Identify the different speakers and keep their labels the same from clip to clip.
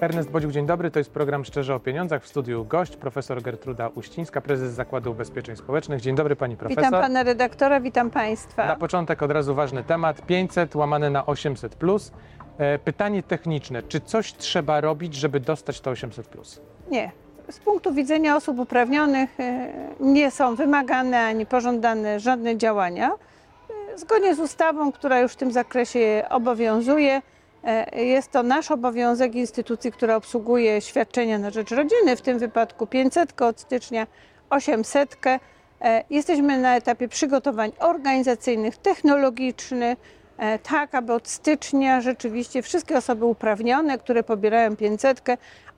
Speaker 1: Ernest Bodziuk, dzień dobry. To jest program Szczerze o Pieniądzach. W studiu gość, profesor Gertruda Uścińska, prezes Zakładu Ubezpieczeń Społecznych. Dzień dobry pani profesor.
Speaker 2: Witam pana redaktora, witam państwa.
Speaker 1: Na początek od razu ważny temat. 500 łamane na 800 plus. E, Pytanie techniczne. Czy coś trzeba robić, żeby dostać to 800 plus?
Speaker 2: Nie. Z punktu widzenia osób uprawnionych e, nie są wymagane ani pożądane żadne działania. E, Zgodnie z ustawą, która już w tym zakresie obowiązuje, jest to nasz obowiązek instytucji, która obsługuje świadczenia na rzecz rodziny, w tym wypadku 500 od stycznia 800. E, Jesteśmy na etapie przygotowań organizacyjnych, technologicznych, e, tak aby od stycznia rzeczywiście wszystkie osoby uprawnione, które pobierają 500,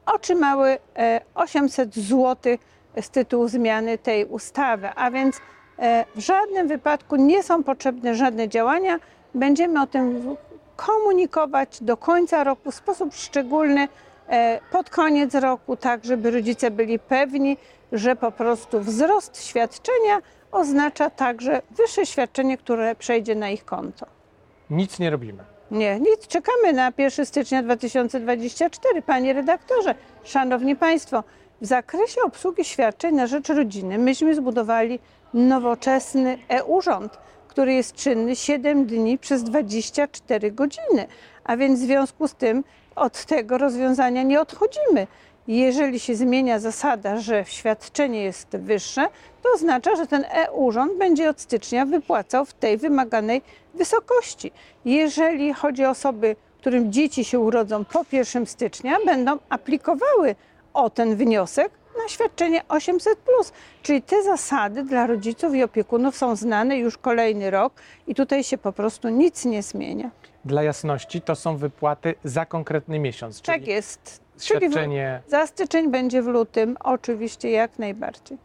Speaker 2: otrzymały e, 800 zł z tytułu zmiany tej ustawy. A więc e, w żadnym wypadku nie są potrzebne żadne działania. Będziemy o tym komunikować do końca roku w sposób szczególny, e, pod koniec roku, tak żeby rodzice byli pewni, że po prostu wzrost świadczenia oznacza także wyższe świadczenie, które przejdzie na ich konto.
Speaker 1: Nic nie robimy.
Speaker 2: Nie, nic, czekamy na 1 stycznia 2024. Panie redaktorze, szanowni państwo, w zakresie obsługi świadczeń na rzecz rodziny myśmy zbudowali nowoczesny e-urząd, który jest czynny 7 dni przez 24 godziny. A więc w związku z tym od tego rozwiązania nie odchodzimy. Jeżeli się zmienia zasada, że świadczenie jest wyższe, to oznacza, że ten e-urząd będzie od stycznia wypłacał w tej wymaganej wysokości. Jeżeli chodzi o osoby, którym dzieci się urodzą po 1 stycznia, będą aplikowały o ten wniosek na świadczenie 800. Czyli te zasady dla rodziców i opiekunów są znane już kolejny rok i tutaj się po prostu nic nie zmienia.
Speaker 1: Dla jasności to są wypłaty za konkretny miesiąc.
Speaker 2: Tak
Speaker 1: czyli
Speaker 2: jest. Czyli w,
Speaker 1: Świadczenie.
Speaker 2: za styczeń będzie w lutym, oczywiście jak najbardziej.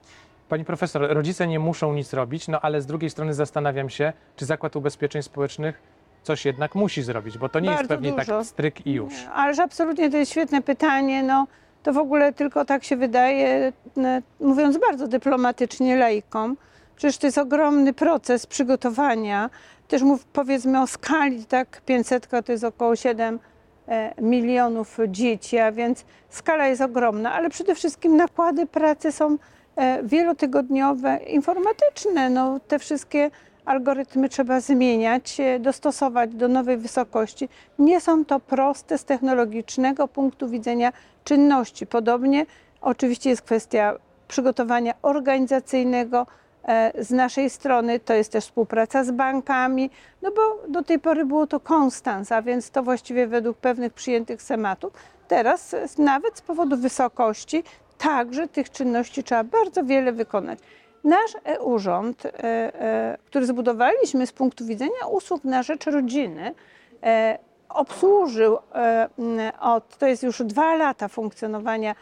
Speaker 1: Pani profesor, rodzice nie muszą nic robić, no ale z drugiej strony zastanawiam się, czy Zakład Ubezpieczeń Społecznych coś jednak musi zrobić, bo to nie jest
Speaker 2: Bardzo
Speaker 1: pewnie
Speaker 2: dużo.
Speaker 1: tak stryk i już.
Speaker 2: Ależ absolutnie to jest świetne pytanie. No, to w ogóle tylko tak się wydaje, n- mówiąc bardzo dyplomatycznie laikom. Przecież to jest ogromny proces przygotowania. Też mów, powiedzmy o skali, tak, 500 to jest około 7 e, milionów dzieci, a więc skala jest ogromna, ale przede wszystkim nakłady pracy są e, wielotygodniowe, informatyczne. No, te wszystkie algorytmy trzeba zmieniać, e, dostosować do nowej wysokości. Nie są to proste z technologicznego punktu widzenia czynności. Podobnie oczywiście jest kwestia przygotowania organizacyjnego e, z naszej strony, to jest też współpraca z bankami, no bo do tej pory było to konstans, a więc to właściwie według pewnych przyjętych schematów. Teraz nawet z powodu wysokości także tych czynności trzeba bardzo wiele wykonać. Nasz e-urząd, e, e, który zbudowaliśmy z punktu widzenia usług na rzecz rodziny, e, obsłużył od, to jest już dwa lata funkcjonowania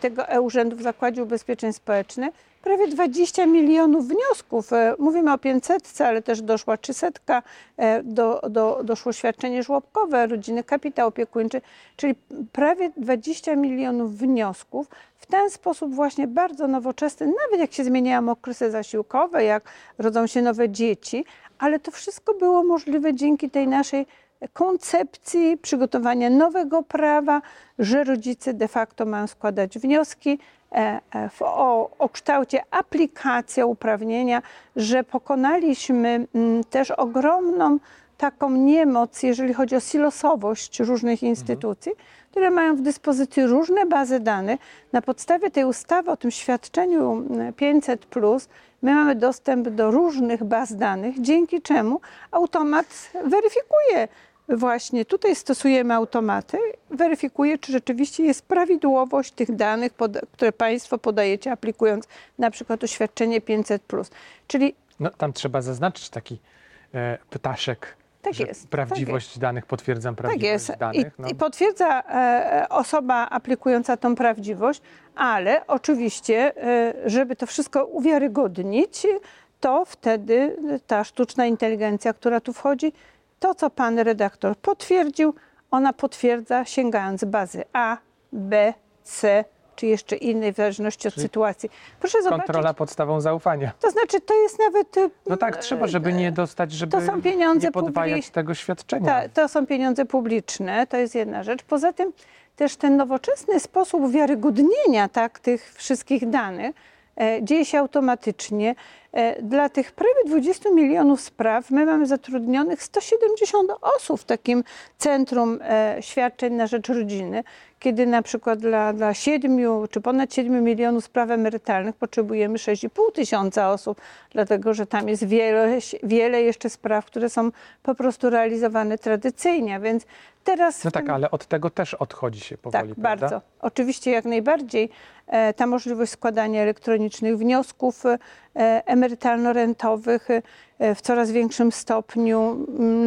Speaker 2: tego e-urzędu w Zakładzie Ubezpieczeń Społecznych, prawie 20 milionów wniosków. E, Mówimy o 500, ale też doszła 300, e, do, do, doszło świadczenie żłobkowe, rodziny kapitał opiekuńczy, czyli prawie 20 milionów wniosków. W ten sposób właśnie bardzo nowoczesny, nawet jak się zmieniają okresy zasiłkowe, jak rodzą się nowe dzieci, ale to wszystko było możliwe dzięki tej naszej koncepcji przygotowania nowego prawa, że rodzice de facto mają składać wnioski w, o, o kształcie aplikacja uprawnienia, że pokonaliśmy mm, też ogromną taką niemoc, jeżeli chodzi o silosowość różnych instytucji, które mają w dyspozycji różne bazy danych. Na podstawie tej ustawy o tym świadczeniu mm, 500, my mamy dostęp do różnych baz danych, dzięki czemu automat weryfikuje. Właśnie tutaj stosujemy automaty, weryfikuje, czy rzeczywiście jest prawidłowość tych danych, które Państwo podajecie, aplikując na przykład oświadczenie 500. Czyli
Speaker 1: No, tam trzeba zaznaczyć taki e, ptaszek,
Speaker 2: Tak
Speaker 1: że
Speaker 2: jest, tak
Speaker 1: prawdziwość danych, potwierdzam
Speaker 2: Tak
Speaker 1: prawdziwość.
Speaker 2: I,
Speaker 1: danych. No.
Speaker 2: I potwierdza e, osoba aplikująca tą prawdziwość, ale oczywiście, e, żeby to wszystko uwiarygodnić, to wtedy ta sztuczna inteligencja, która tu wchodzi, to co pan redaktor potwierdził, ona potwierdza sięgając bazy A, B, C, czy jeszcze innej, w zależności od
Speaker 1: Czyli
Speaker 2: sytuacji. Proszę zobaczyć.
Speaker 1: Kontrola podstawą zaufania.
Speaker 2: To znaczy, to jest nawet. y,
Speaker 1: No tak, trzeba, żeby nie dostać, żeby
Speaker 2: To są pieniądze
Speaker 1: nie podwajać tego świadczenia.
Speaker 2: Ta, to są pieniądze publiczne, to jest jedna rzecz. Poza tym też ten nowoczesny sposób wiarygodnienia tak, tych wszystkich danych e, dzieje się automatycznie. E, dla tych prawie 20 milionów spraw my mamy zatrudnionych 170 osób w takim centrum e, świadczeń na rzecz rodziny, kiedy na przykład dla, dla 7 czy ponad 7 milionów spraw emerytalnych potrzebujemy 6,5 tysiąca osób, dlatego że tam jest wiele, wiele jeszcze spraw, które są po prostu realizowane tradycyjnie, więc teraz...
Speaker 1: No tak, ale od tego też odchodzi się
Speaker 2: tak,
Speaker 1: powoli, prawda?
Speaker 2: bardzo. Oczywiście jak najbardziej e, ta możliwość składania elektronicznych wniosków e, emerytalno-rentowych e, w coraz większym stopniu,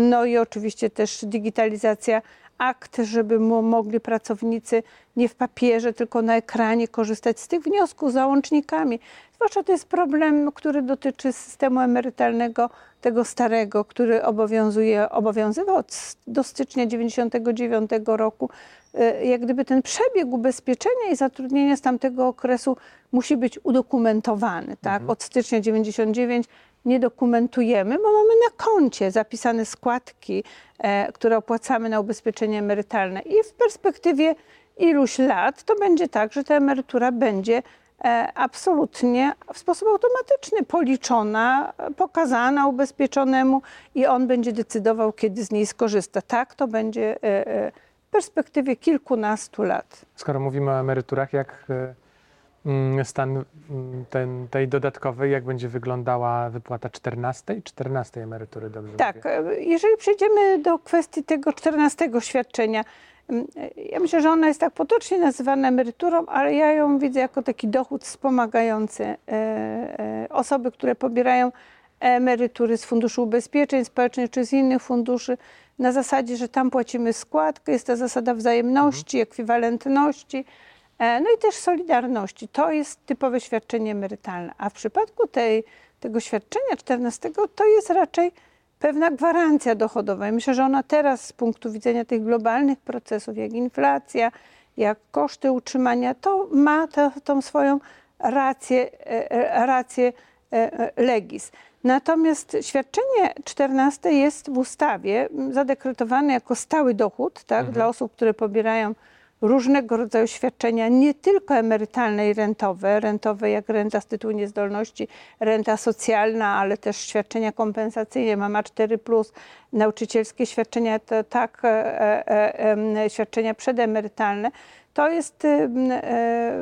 Speaker 2: no i oczywiście też digitalizacja akt, żeby mo- mogli pracownicy nie w papierze, tylko na ekranie korzystać z tych wniosków załącznikami. Zwłaszcza to jest problem, który dotyczy systemu emerytalnego, tego starego, który obowiązuje, obowiązywał od, do stycznia 99 roku. E, Jak gdyby ten przebieg ubezpieczenia i zatrudnienia z tamtego okresu musi być udokumentowany. Tak? Od stycznia 99 nie dokumentujemy, bo mamy na koncie zapisane składki, e, które opłacamy na ubezpieczenie emerytalne i w perspektywie iluś lat to będzie tak, że ta emerytura będzie e, absolutnie w sposób automatyczny policzona, pokazana ubezpieczonemu i on będzie decydował, kiedy z niej skorzysta. Tak to będzie e, w perspektywie kilkunastu lat.
Speaker 1: Skoro mówimy o emeryturach, jak stan mm, ten, tej dodatkowej, jak będzie wyglądała wypłata 14, 14 emerytury, dobrze
Speaker 2: Tak,
Speaker 1: mówię?
Speaker 2: e, jeżeli przejdziemy do kwestii tego 14 świadczenia, m, e, ja myślę, że ona jest tak potocznie nazywana emeryturą, ale ja ją widzę jako taki dochód wspomagający e, osoby, które pobierają emerytury z Funduszu Ubezpieczeń Społecznych czy z innych funduszy, na zasadzie, że tam płacimy składkę, jest ta zasada wzajemności, ekwiwalentności, e, no i też solidarności. To jest typowe świadczenie emerytalne. A w przypadku tej, tego świadczenia 14 to jest raczej pewna gwarancja dochodowa. I myślę, że ona teraz z punktu widzenia tych globalnych procesów, jak inflacja, jak koszty utrzymania, to ma tę- tą swoją rację, e, e, rację e, e, legis. Natomiast świadczenie 14 jest w ustawie zadekretowane jako stały dochód tak, dla osób, które pobierają różnego rodzaju świadczenia, nie tylko emerytalne i rentowe, rentowe jak renta z tytułu niezdolności, renta socjalna, ale też świadczenia kompensacyjne, mama 4+, nauczycielskie świadczenia, to tak, e, e, e, świadczenia przedemerytalne. To jest e,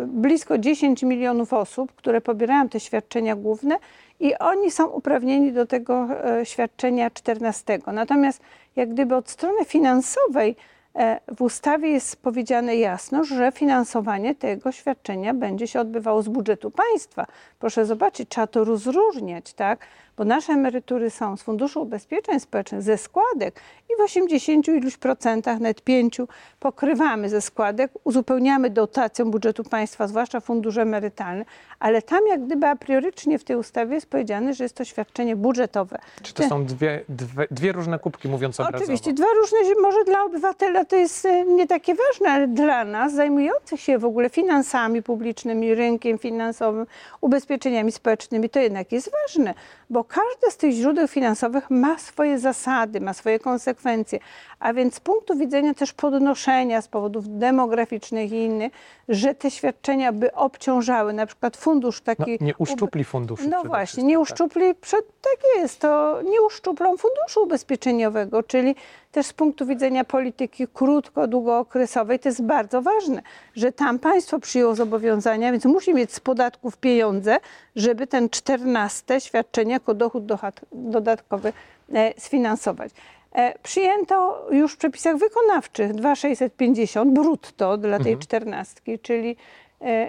Speaker 2: blisko 10 milionów osób, które pobierają te świadczenia główne i oni są uprawnieni do tego e, świadczenia 14. Natomiast jak gdyby od strony finansowej w ustawie jest powiedziane jasno, że finansowanie tego świadczenia będzie się odbywało z budżetu państwa. Proszę zobaczyć, trzeba to rozróżniać, tak? Bo nasze emerytury są z Funduszu Ubezpieczeń Społecznych, ze składek i w 80 iluś procentach, nawet 5 pokrywamy ze składek, uzupełniamy dotacją budżetu państwa, zwłaszcza fundusze emerytalne, ale tam jak gdyby a priorycznie w tej ustawie jest powiedziane, że jest to świadczenie budżetowe.
Speaker 1: Czy to są dwie, dwie, dwie różne kubki, mówiąc obrazowo?
Speaker 2: Oczywiście, dwa różne, może dla obywatela to jest e, nie takie ważne, ale dla nas, zajmujących się w ogóle finansami publicznymi, rynkiem finansowym, ubezpieczeniami społecznymi, to jednak jest ważne, bo każde z tych źródeł finansowych ma swoje zasady, ma swoje konsekwencje, a więc z punktu widzenia też podnoszenia z powodów demograficznych i innych, że te świadczenia by obciążały na przykład fundusz
Speaker 1: No,
Speaker 2: taki...
Speaker 1: nie
Speaker 2: ube-
Speaker 1: uszczupli funduszu.
Speaker 2: no właśnie, nie
Speaker 1: tak.
Speaker 2: uszczupli, przed, tak jest, to nie uszczuplą funduszu ubezpieczeniowego, czyli też z punktu widzenia polityki krótko-długookresowej to jest bardzo ważne, że tam państwo przyjęło zobowiązania, więc musi mieć z podatków pieniądze, żeby ten 14 świadczenie jako dochód dodatkowy e, sfinansować. E, Przyjęto już w przepisach wykonawczych 2,650 brutto dla tej czternastki, czyli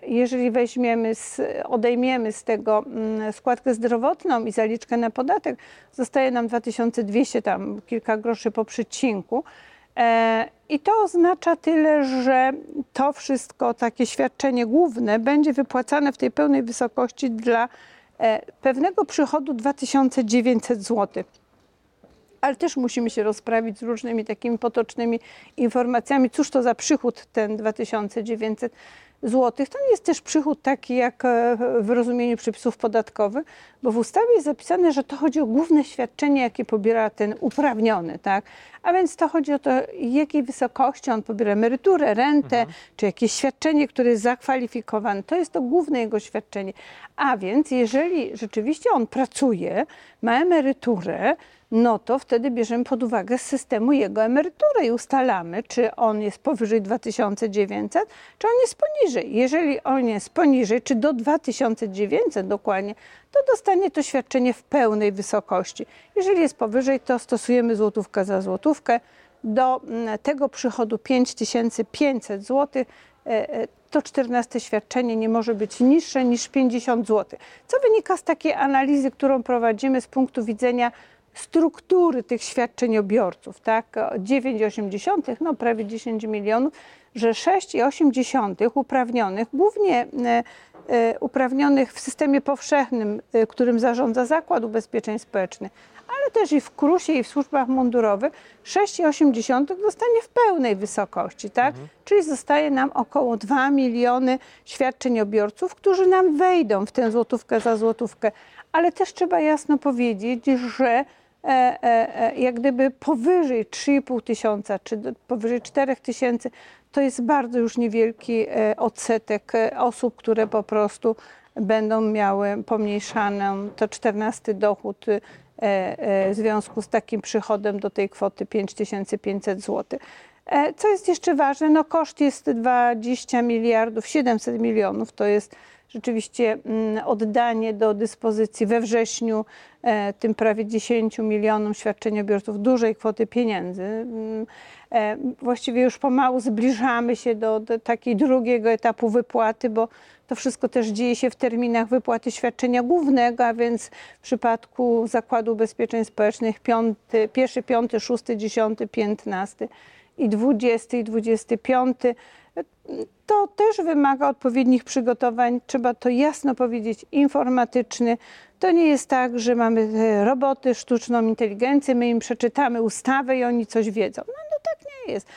Speaker 2: jeżeli weźmiemy, z, odejmiemy z tego mm, składkę zdrowotną i zaliczkę na podatek, zostaje nam 2200, tam kilka groszy po przecinku. E, I to oznacza tyle, że to wszystko, takie świadczenie główne, będzie wypłacane w tej pełnej wysokości dla e, pewnego przychodu 2900 zł ale też musimy się rozprawić z różnymi takimi potocznymi informacjami, cóż to za przychód ten 2900 zł. To nie jest też przychód taki jak e, w rozumieniu przepisów podatkowych, bo w ustawie jest zapisane, że to chodzi o główne świadczenie, jakie pobiera ten uprawniony, tak? A więc to chodzi o to, jakiej wysokości on pobiera emeryturę, rentę, czy jakieś świadczenie, które jest zakwalifikowane. To jest to główne jego świadczenie. A więc jeżeli rzeczywiście on pracuje, ma emeryturę, no to wtedy bierzemy pod uwagę z systemu jego emeryturę i ustalamy, czy on jest powyżej 2900, czy on jest poniżej. Jeżeli on jest poniżej, czy do 2900 dokładnie, to dostanie to świadczenie w pełnej wysokości. Jeżeli jest powyżej, to stosujemy złotówkę za złotówkę. Do mm, tego przychodu 5500 zł e, e, to 14 świadczenie nie może być niższe niż 50 zł. Co wynika z takiej analizy, którą prowadzimy z punktu widzenia struktury tych świadczeniobiorców, tak? 9,8, no prawie 10 milionów, że 6,8 uprawnionych, głównie e, e, uprawnionych w systemie powszechnym, e, którym zarządza Zakład Ubezpieczeń Społecznych, ale też i w KRUS-ie i w służbach mundurowych 6,8 dostanie w pełnej wysokości, tak? Czyli zostaje nam około 2 miliony świadczeniobiorców, którzy nam wejdą w tę złotówkę za złotówkę. Ale też trzeba jasno powiedzieć, że e, e, e, jak gdyby powyżej 3,5 tysiąca czy powyżej 4 tysięcy, to jest bardzo już niewielki odsetek osób, które po prostu będą miały pomniejszaną to 14 dochód w związku z takim przychodem do tej kwoty 5500 zł. Co jest jeszcze ważne? No koszt jest 20 miliardów 700 milionów. To jest rzeczywiście mm, oddanie do dyspozycji we wrześniu e, tym prawie 10 milionom świadczeniobiorców dużej kwoty pieniędzy. Mm, e, Właściwie już pomału zbliżamy się do, do takiego drugiego etapu wypłaty, bo to wszystko też dzieje się w terminach wypłaty świadczenia głównego, a więc w przypadku Zakładu Ubezpieczeń Społecznych piąty, pierwszy, piąty, szósty, dziesiąty, piętnasty i 20 i 25. To też wymaga odpowiednich przygotowań. Trzeba to jasno powiedzieć, informatyczny. To nie jest tak, że mamy e, roboty, sztuczną inteligencję, my im przeczytamy ustawę i oni coś wiedzą. No, jest.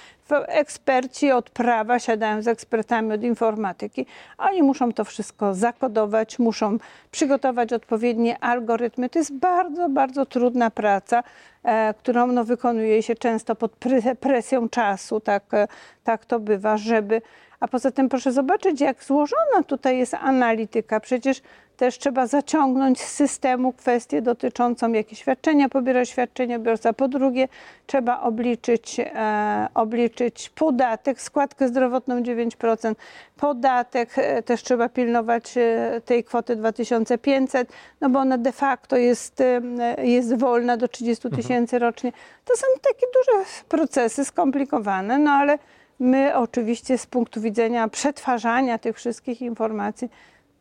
Speaker 2: Eksperci od prawa siadają z ekspertami od informatyki. Oni muszą to wszystko zakodować, muszą przygotować odpowiednie algorytmy. To jest bardzo, bardzo trudna praca, e, którą no, wykonuje się często pod presją czasu. Tak, e, tak to bywa, żeby. A poza tym proszę zobaczyć, jak złożona tutaj jest analityka. Przecież też trzeba zaciągnąć z systemu kwestię dotyczącą, jakie świadczenia pobiera świadczeniobiorca. Po drugie, trzeba obliczyć, e, obliczyć podatek, składkę zdrowotną 9%, podatek, e, też trzeba pilnować e, tej kwoty 2500, no bo ona de facto jest, e, jest wolna do 30 tysięcy rocznie. To są takie duże procesy, skomplikowane, no ale my oczywiście z punktu widzenia przetwarzania tych wszystkich informacji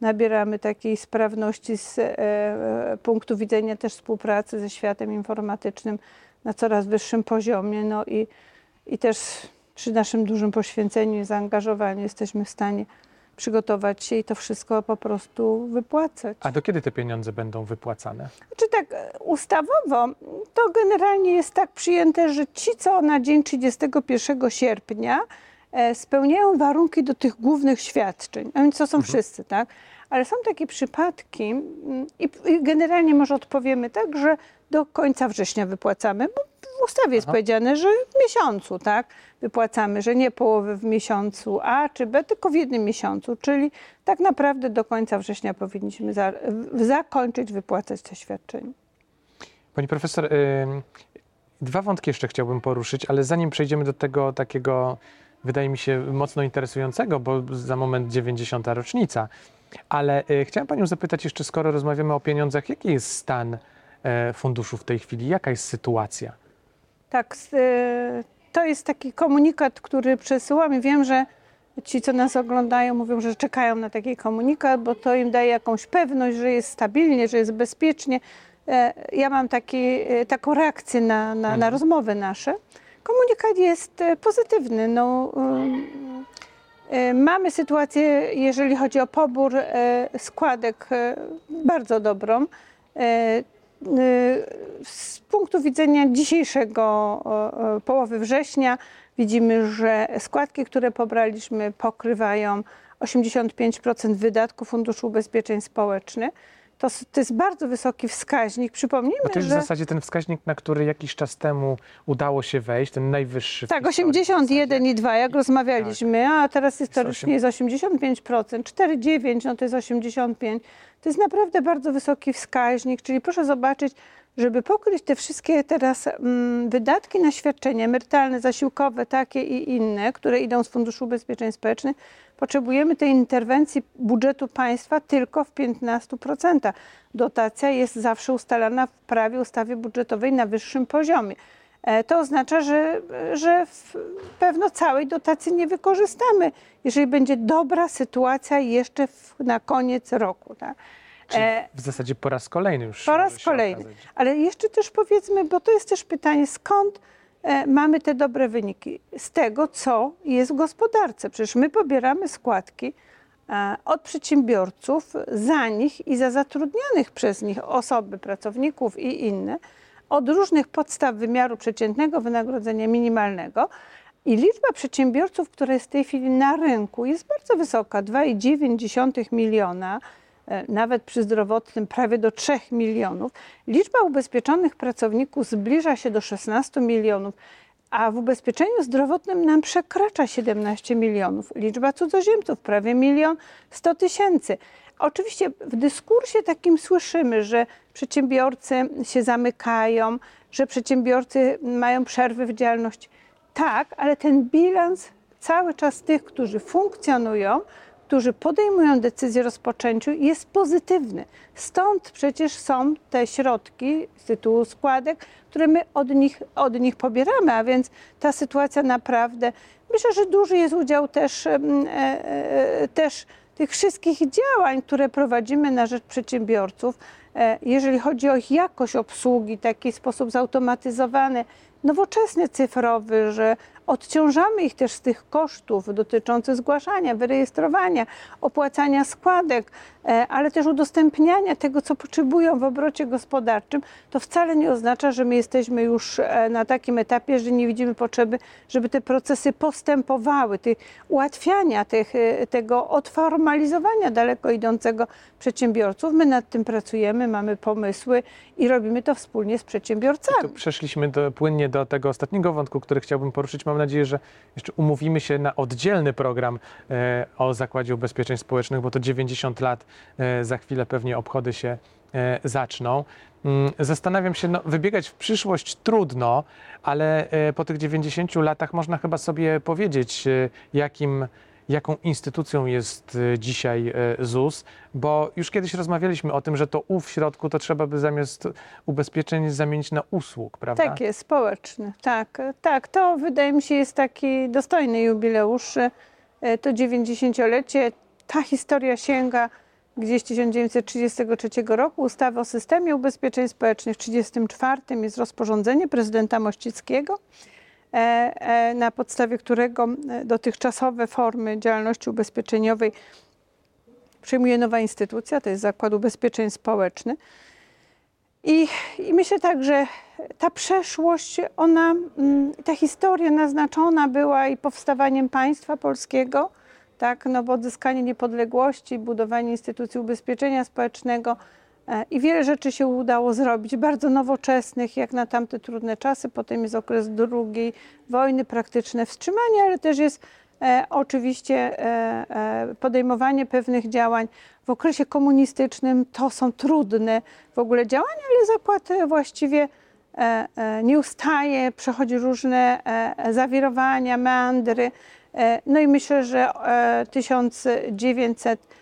Speaker 2: nabieramy takiej sprawności z e, e, punktu widzenia też współpracy ze światem informatycznym na coraz wyższym poziomie. No i, i też przy naszym dużym poświęceniu i zaangażowaniu jesteśmy w stanie przygotować się i to wszystko po prostu wypłacać.
Speaker 1: A do kiedy te pieniądze będą wypłacane?
Speaker 2: Czy tak e, ustawowo, to generalnie jest tak przyjęte, że ci, co na dzień 31 sierpnia spełniają warunki do tych głównych świadczeń, a więc to są wszyscy, tak? Ale są takie przypadki mm, i, i generalnie może odpowiemy tak, że do końca września wypłacamy, bo w ustawie jest
Speaker 1: Aha.
Speaker 2: powiedziane, że w miesiącu, tak? Wypłacamy, że nie połowę w miesiącu A czy B, tylko w jednym miesiącu, czyli tak naprawdę do końca września powinniśmy za, zakończyć wypłacać te świadczenia.
Speaker 1: Pani profesor, ym, dwa wątki jeszcze chciałbym poruszyć, ale zanim przejdziemy do tego takiego, wydaje mi się, mocno interesującego, bo za moment 90. rocznica. Ale y, chciałem Panią zapytać jeszcze, skoro rozmawiamy o pieniądzach, jaki jest stan e, funduszu w tej chwili? Jaka jest sytuacja?
Speaker 2: Tak, y, to jest taki komunikat, który przesyłam i wiem, że ci, co nas oglądają, mówią, że czekają na taki komunikat, bo to im daje jakąś pewność, że jest stabilnie, że jest bezpiecznie. E, Ja mam taki, e, taką reakcję na, na, na rozmowy nasze. Komunikat jest e, pozytywny. No, ym, e, Mamy sytuację, jeżeli chodzi o pobór e, składek, e, bardzo dobrą. E, e, Z punktu widzenia dzisiejszego e, e, połowy września widzimy, że składki, które pobraliśmy, pokrywają 85% wydatków Funduszu Ubezpieczeń Społecznych. To, to jest bardzo wysoki wskaźnik. Przypomnijmy,
Speaker 1: Bo to jest
Speaker 2: że...
Speaker 1: w zasadzie ten wskaźnik, na który jakiś czas temu udało się wejść, ten najwyższy.
Speaker 2: Tak,
Speaker 1: historii w zasadzie.
Speaker 2: 81 i 2, jak rozmawialiśmy, a teraz historycznie
Speaker 1: osiem-
Speaker 2: jest 85%, 4,9 no to jest 85. To jest naprawdę bardzo wysoki wskaźnik, czyli proszę zobaczyć, żeby pokryć te wszystkie teraz mm, wydatki na świadczenia emerytalne, zasiłkowe, takie i inne, które idą z Funduszu Ubezpieczeń Społecznych, potrzebujemy tej interwencji budżetu państwa tylko w 15%. Dotacja jest zawsze ustalana w prawie ustawie budżetowej na wyższym poziomie. E, To oznacza, że, że w- pewno całej dotacji nie wykorzystamy, jeżeli będzie dobra sytuacja jeszcze w, na koniec roku. Tak?
Speaker 1: Czyli
Speaker 2: E,
Speaker 1: w zasadzie po raz kolejny już.
Speaker 2: po raz kolejny.
Speaker 1: okazać.
Speaker 2: Ale jeszcze też powiedzmy, bo to jest też pytanie, skąd mamy te dobre wyniki? Z tego, co jest w gospodarce. Przecież my pobieramy składki e, od przedsiębiorców za nich i za zatrudnianych przez nich osoby, pracowników i inne, od różnych podstaw wymiaru przeciętnego wynagrodzenia minimalnego. I liczba przedsiębiorców, która jest w tej chwili na rynku, jest bardzo wysoka 2,9 miliona, e, nawet przy zdrowotnym prawie do 3 milionów. Liczba ubezpieczonych pracowników zbliża się do 16 milionów, a w ubezpieczeniu zdrowotnym nam przekracza 17 milionów. Liczba cudzoziemców prawie milion 100 tysięcy. Oczywiście w dyskursie takim słyszymy, że przedsiębiorcy się zamykają, że przedsiębiorcy mają przerwy w działalności. Tak, ale ten bilans cały czas tych, którzy funkcjonują, którzy podejmują decyzję o rozpoczęciu, jest pozytywny. Stąd przecież są te środki z tytułu składek, które my od nich, od nich pobieramy, a więc ta sytuacja naprawdę, myślę, że duży jest udział też, e, e, też tych wszystkich działań, które prowadzimy na rzecz przedsiębiorców, e, jeżeli chodzi o ich jakość obsługi, taki sposób zautomatyzowany, nowoczesny, cyfrowy, że odciążamy ich też z tych kosztów dotyczących zgłaszania, wyrejestrowania, opłacania składek, e, ale też udostępniania tego, co potrzebują w obrocie gospodarczym, to wcale nie oznacza, że my jesteśmy już e, na takim etapie, że nie widzimy potrzeby, żeby te procesy postępowały, tych ułatwiania tych, e, tego odformalizowania daleko idącego przedsiębiorców. My nad tym pracujemy, mamy pomysły i robimy to wspólnie z przedsiębiorcami.
Speaker 1: To przeszliśmy do, płynnie do tego ostatniego wątku, który chciałbym poruszyć. Mam nadzieję, że jeszcze umówimy się na oddzielny program e, o Zakładzie Ubezpieczeń Społecznych, bo to 90 lat e, za chwilę pewnie obchody się e, zaczną. Mm, Zastanawiam się, no, wybiegać w przyszłość trudno, ale po tych 90 latach można chyba sobie powiedzieć, jakim, jaką instytucją jest e, dzisiaj e, ZUS, bo już kiedyś rozmawialiśmy o tym, że to U w środku to trzeba by zamiast ubezpieczeń zamienić na usług, prawda?
Speaker 2: Tak jest, społeczny. Tak, tak. To wydaje mi się jest taki dostojny jubileusz. e, To 90-lecie. Ta historia sięga gdzieś 1933 roku. Ustawy o systemie ubezpieczeń społecznych w 1934 jest rozporządzenie prezydenta Mościckiego, na podstawie którego e, dotychczasowe formy działalności ubezpieczeniowej przyjmuje nowa instytucja, to jest Zakład Ubezpieczeń Społecznych. I, I myślę tak, że ta przeszłość, ona, mm, ta historia naznaczona była i powstawaniem państwa polskiego, tak, no bo odzyskanie niepodległości, budowanie instytucji ubezpieczenia społecznego e, i wiele rzeczy się udało zrobić, bardzo nowoczesnych, jak na tamte trudne czasy. Potem jest okres II wojny, praktyczne wstrzymanie, ale też jest e, oczywiście e, e, podejmowanie pewnych działań w okresie komunistycznym. To są trudne w ogóle działania, ale zakład e, właściwie e, e, nie ustaje, przechodzi różne e, zawirowania, meandry. E, No i myślę, że e, 1900, e,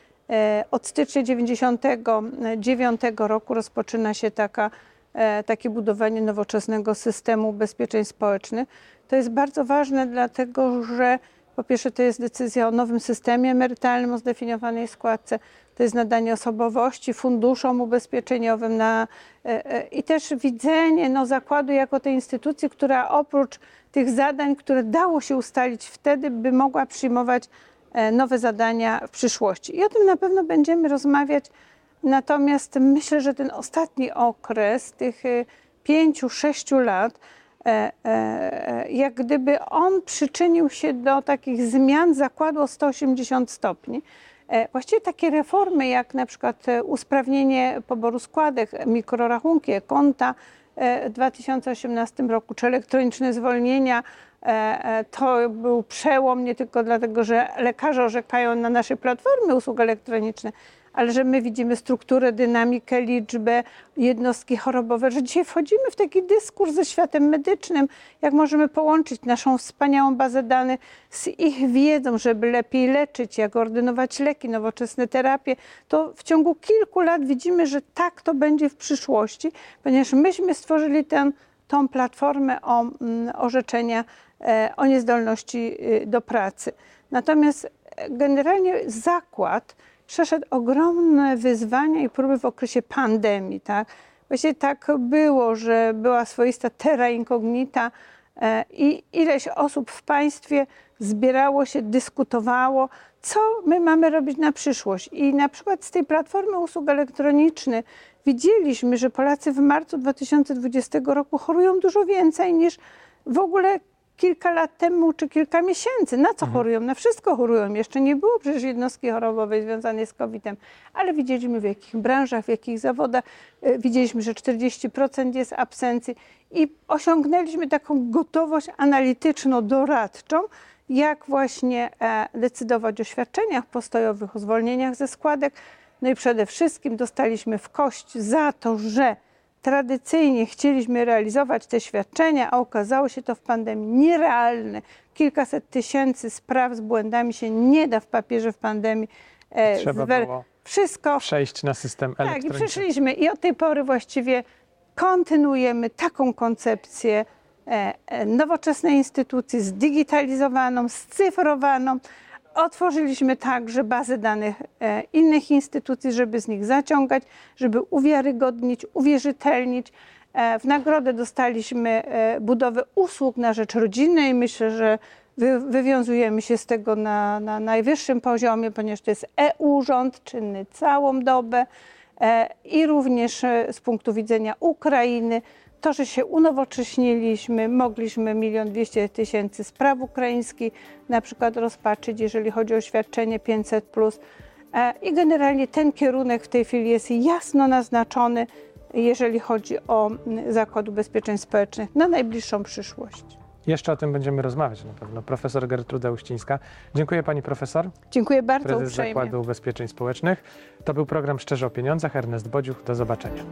Speaker 2: od stycznia 1999 roku rozpoczyna się taka, e, takie budowanie nowoczesnego systemu ubezpieczeń społecznych. To jest bardzo ważne, dlatego że po pierwsze to jest decyzja o nowym systemie emerytalnym o zdefiniowanej składce, to jest nadanie osobowości funduszom ubezpieczeniowym na, e, e, i też widzenie no, zakładu jako tej instytucji, która oprócz tych zadań, które dało się ustalić wtedy, by mogła przyjmować e, nowe zadania w przyszłości. I o tym na pewno będziemy rozmawiać. Natomiast myślę, że ten ostatni okres, tych e, pięciu, sześciu lat, e, e, jak gdyby on przyczynił się do takich zmian zakładu o 180 stopni. E, Właściwie takie reformy, jak na przykład e, usprawnienie poboru składek, mikrorachunki, konta e, w 2018 roku, czy elektroniczne zwolnienia, e, e, to był przełom nie tylko dlatego, że lekarze orzekają na naszej platformie usług elektronicznych, ale że my widzimy strukturę, dynamikę, liczbę, jednostki chorobowe, że dzisiaj wchodzimy w taki dyskurs ze światem medycznym, jak możemy połączyć naszą wspaniałą bazę danych z ich wiedzą, żeby lepiej leczyć, jak ordynować leki, nowoczesne terapie, to w ciągu kilku lat widzimy, że tak to będzie w przyszłości, ponieważ myśmy stworzyli tę, tą platformę o mm, orzeczenia e, o niezdolności y, do pracy. Natomiast e, generalnie zakład przeszedł ogromne wyzwania i próby w okresie pandemii. Tak? Właściwie tak było, że była swoista terra incognita e, i ileś osób w państwie zbierało się, dyskutowało, co my mamy robić na przyszłość. I na przykład z tej platformy usług elektronicznych widzieliśmy, że Polacy w marcu 2020 roku chorują dużo więcej niż w ogóle kilka lat temu czy kilka miesięcy. Na co chorują? Na wszystko chorują. Jeszcze nie było przecież jednostki chorobowej związanej z COVID-em, ale widzieliśmy w jakich branżach, w jakich zawodach. E, Widzieliśmy, że 40% jest absencji i osiągnęliśmy taką gotowość analityczno-doradczą, jak właśnie e, decydować o świadczeniach postojowych, o zwolnieniach ze składek. No i przede wszystkim dostaliśmy w kość za to, że tradycyjnie chcieliśmy realizować te świadczenia, a okazało się to w pandemii nierealne. Kilkaset tysięcy spraw z błędami się nie da w papierze w pandemii. e,
Speaker 1: Trzeba
Speaker 2: zwer-
Speaker 1: było
Speaker 2: Wszystko
Speaker 1: przejść na system
Speaker 2: tak, i
Speaker 1: elektroniczny.
Speaker 2: przeszliśmy i od tej pory właściwie kontynuujemy taką koncepcję e, e, nowoczesnej instytucji, zdigitalizowaną, scyfrowaną. Otworzyliśmy także bazę danych e, innych instytucji, żeby z nich zaciągać, żeby uwiarygodnić, uwierzytelnić. E, W nagrodę dostaliśmy e, budowę usług na rzecz rodziny i myślę, że wy, wywiązujemy się z tego na, na najwyższym poziomie, ponieważ to jest e-urząd czynny całą dobę i również z punktu widzenia Ukrainy. To, że się unowocześniliśmy, mogliśmy milion dwieście tysięcy spraw ukraińskich na przykład rozpatrzyć, jeżeli chodzi o świadczenie 500. E, I generalnie ten kierunek w tej chwili jest jasno naznaczony, jeżeli chodzi o Zakład Ubezpieczeń Społecznych na najbliższą przyszłość.
Speaker 1: Jeszcze o tym będziemy rozmawiać na pewno. Profesor Gertruda Uścińska. Dziękuję pani profesor,
Speaker 2: Dziękuję bardzo
Speaker 1: prezes
Speaker 2: uprzejmie.
Speaker 1: Zakładu Ubezpieczeń Społecznych. To był program Szczerze o Pieniądzach. Ernest Bodziuch. Do zobaczenia.